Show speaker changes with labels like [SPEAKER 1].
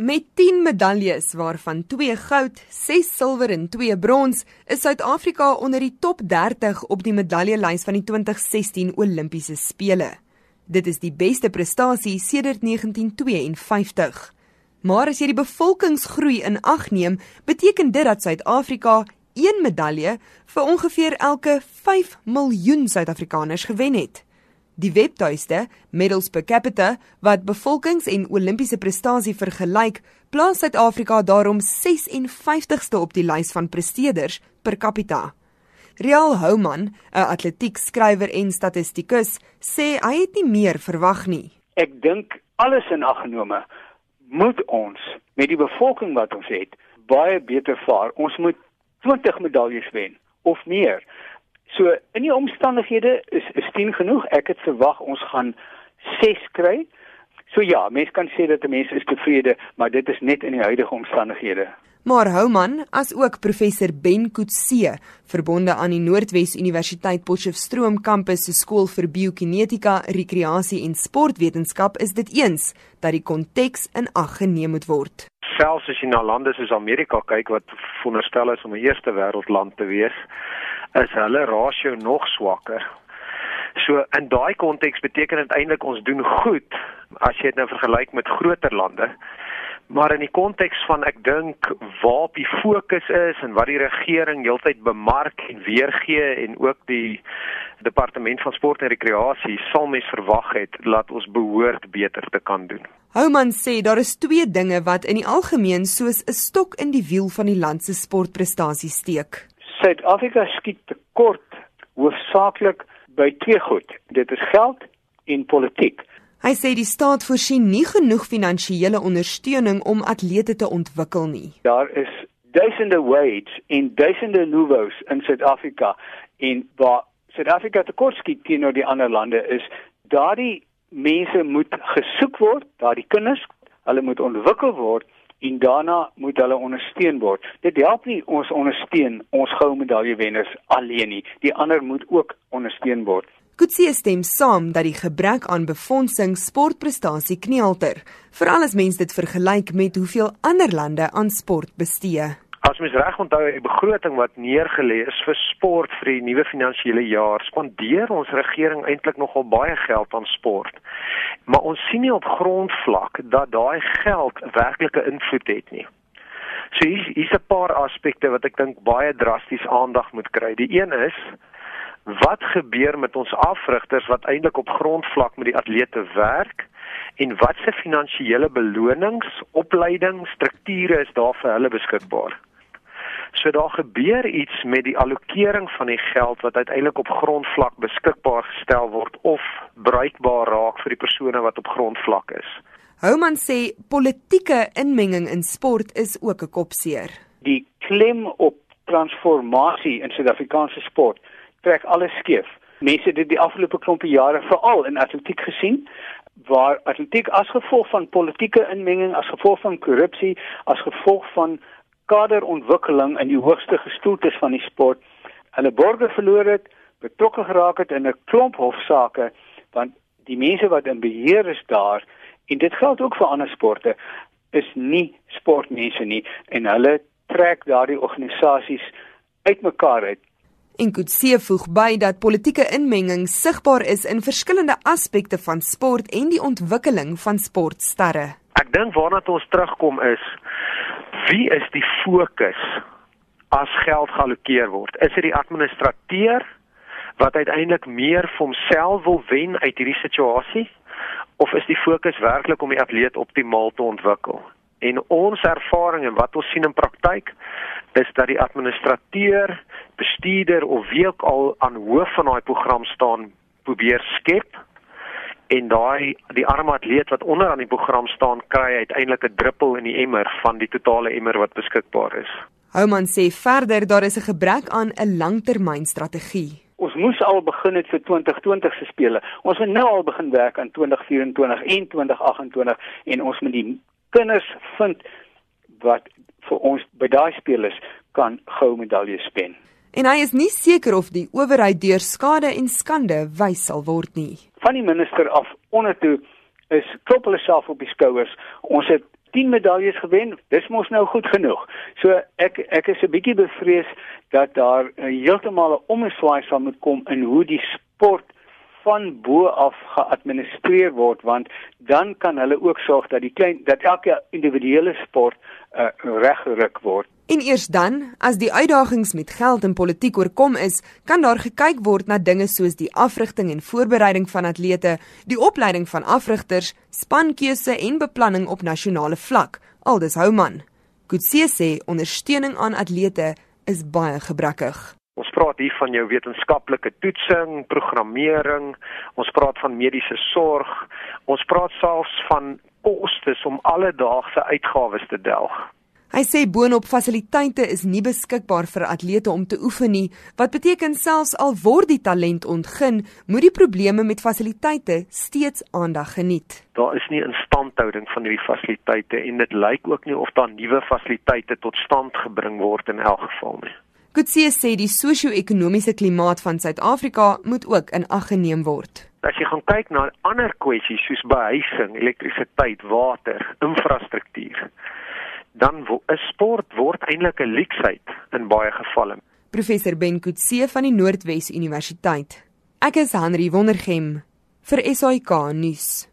[SPEAKER 1] Met 10 medaljes waarvan 2 goud, 6 silwer en 2 brons, is Suid-Afrika onder die top 30 op die medaljelys van die 2016 Olimpiese spele. Dit is die beste prestasie sedert 1952. Maar as jy die bevolkingsgroei in ag neem, beteken dit dat Suid-Afrika 1 medalje vir ongeveer elke 5 miljoen Suid-Afrikaners gewen het. Die webtuiste Medals per Capita wat bevolkings en Olimpiese prestasie vergelyk, plaas Suid-Afrika daarom 56ste op die lys van presteerders per capita. Real Houman, 'n atletiekskrywer en statistikus, sê hy het nie meer verwag nie.
[SPEAKER 2] Ek dink alles in ag genome moet ons met die bevolking wat ons het baie beter vaar. Ons moet 20 medaljes wen of meer. So in die omstandighede is is 10 genoeg. Ek het verwag ons gaan 6 kry. So ja, mense kan sê dat mense is tevrede, maar dit is net in die huidige omstandighede.
[SPEAKER 1] Maar Houman, as ook professor Ben Kutse, verbonde aan die Noordwes Universiteit Potchefstroom kampus se skool vir biokinetika, rekreasie en sportwetenskap, is dit eens dat die konteks in ag geneem moet word.
[SPEAKER 3] Selfs as jy na lande soos Amerika kyk wat veronderstel is om 'n eerste wêreldland te wees, is hulle rasio nog swakker. So in daai konteks beteken dit eintlik ons doen goed as jy dit nou vergelyk met groter lande. Maar in die konteks van ek dink waar die fokus is en wat die regering heeltyd bemark en weergee en ook die departement van sport en rekreasie sal mens verwag het dat ons behoort beter te kan doen.
[SPEAKER 1] Houman sê daar is twee dinge wat in die algemeen soos 'n stok in die wiel van die land se sportprestasie steek.
[SPEAKER 2] Suid-Afrika skiet tekort hoofsaaklik by twee goed. Dit is geld en politiek.
[SPEAKER 1] Hy sê die staat voorsien nie genoeg finansiële ondersteuning om atlete te ontwikkel nie.
[SPEAKER 2] Daar is duisende wage en duisende nouveaux in Suid-Afrika en waar Suid-Afrika tekort skiet teenoor die ander lande is daardie mense moet gesoek word, daardie kinders, hulle moet ontwikkel word en daarna moet hulle ondersteun word. Dit help nie ons ondersteun ons goue medaljewenners alleen nie. Die ander moet ook ondersteun word.
[SPEAKER 1] Kutsie stem saam dat die gebrek aan befondsing sportprestasie knielter, veral as mens dit vergelyk met hoeveel ander lande aan sport bestee.
[SPEAKER 3] As mens reg onthou die begroting wat neergelê is vir sport vir die nuwe finansiële jaar, spandeer ons regering eintlik nogal baie geld aan sport. Maar ons sien nie op grondvlak dat daai geld werklike invloed het nie. So hier is 'n paar aspekte wat ek dink baie drasties aandag moet kry. Die een is wat gebeur met ons afrigters wat eintlik op grondvlak met die atlete werk? en wat se finansiële belonings, opleiding, strukture is daar vir hulle beskikbaar? So daar gebeur iets met die allokering van die geld wat uiteindelik op grondvlak beskikbaar gestel word of bruikbaar raak vir die persone wat op grondvlak is.
[SPEAKER 1] Houman sê politieke inmenging in sport is ook 'n kopseer.
[SPEAKER 2] Die klem op transformasie in Suid-Afrikaanse sport trek alles skeef. Mense het dit die afgelope klompe jare veral in atletiek gesien waar atletiek as gevolg van politieke inmenging, as gevolg van korrupsie, as gevolg van kaderontwikkeling in die hoogste gestoeltes van die sport hulle borge verloor het, betrokke geraak het in 'n klomp hofsaake want die mense wat in beheer is daar en dit geld ook vir ander sporte is nie sportmense nie en hulle trek daardie organisasies uitmekaar uit.
[SPEAKER 1] En Kutse voeg by dat politieke inmenging sigbaar is in verskillende aspekte van sport en die ontwikkeling van sportsterre.
[SPEAKER 3] Ek dink waarna ons terugkom is wie is die fokus as geld geallokeer word? Is dit die administrateur wat uiteindelik meer vir homself wil wen uit hierdie situasie of is die fokus werklik om die atleet optimaal te ontwikkel? En ons ervaring en wat ons sien in praktyk is dat die administrateur, bestuurder of wie ook al aan hoof van daai program staan probeer skep en daai die arme atleet wat onder aan die program staan kry uiteindelik 'n druppel in die emmer van die totale emmer wat beskikbaar is.
[SPEAKER 1] Houman sê verder daar is 'n gebrek aan 'n langtermynstrategie.
[SPEAKER 2] Ons moes al begin het vir 2020 se spele. Ons moet nou al begin werk aan 2024 en 2028 en ons moet die kinders vind wat vir ons by daai spelers kan goue medaljes wen.
[SPEAKER 1] En hy is nie seker of die owerheid deur skade en skande wys sal word nie
[SPEAKER 2] van die minister af onder toe is klop hulle self op die skouers. Ons het 10 medaljes gewen. Dis mos nou goed genoeg. So ek ek is 'n bietjie bevrees dat daar heeltemal 'n omswaai sal moet kom in hoe die sport van bo af geadministreer word want dan kan hulle ook sorg dat die klein dat elke individuele sport uh, reggeruk word.
[SPEAKER 1] En eers dan, as die uitdagings met geld en politiek oorkom is, kan daar gekyk word na dinge soos die afrigting en voorbereiding van atlete, die opleiding van afrigters, spankeuse en beplanning op nasionale vlak. Aldus Houman. Kutse sê ondersteuning aan atlete is baie gebrekkig.
[SPEAKER 3] Ons praat hier van jou wetenskaplike toetsing, programmering, ons praat van mediese sorg, ons praat selfs van kostes om alledaagse uitgawes te delg.
[SPEAKER 1] Hy sê boonop fasiliteite is nie beskikbaar vir atlete om te oefen nie, wat beteken selfs al word die talent ontgin, moet die probleme met fasiliteite steeds aandag geniet.
[SPEAKER 3] Daar is nie instandhouding van hierdie fasiliteite en dit lyk ook nie of daar nuwe fasiliteite tot stand gebring word in elk geval nie.
[SPEAKER 1] Kutsie sê die sosio-ekonomiese klimaat van Suid-Afrika moet ook in ag geneem word.
[SPEAKER 3] As jy gaan kyk na ander kwessies soos behuising, elektrisiteit, water, infrastruktuur, dan is sport word eintlik 'n leksheid in baie gevalle.
[SPEAKER 1] Professor Ben Kutsie van die Noordwes Universiteit. Ek is Henry Wondergem vir SAK nuus.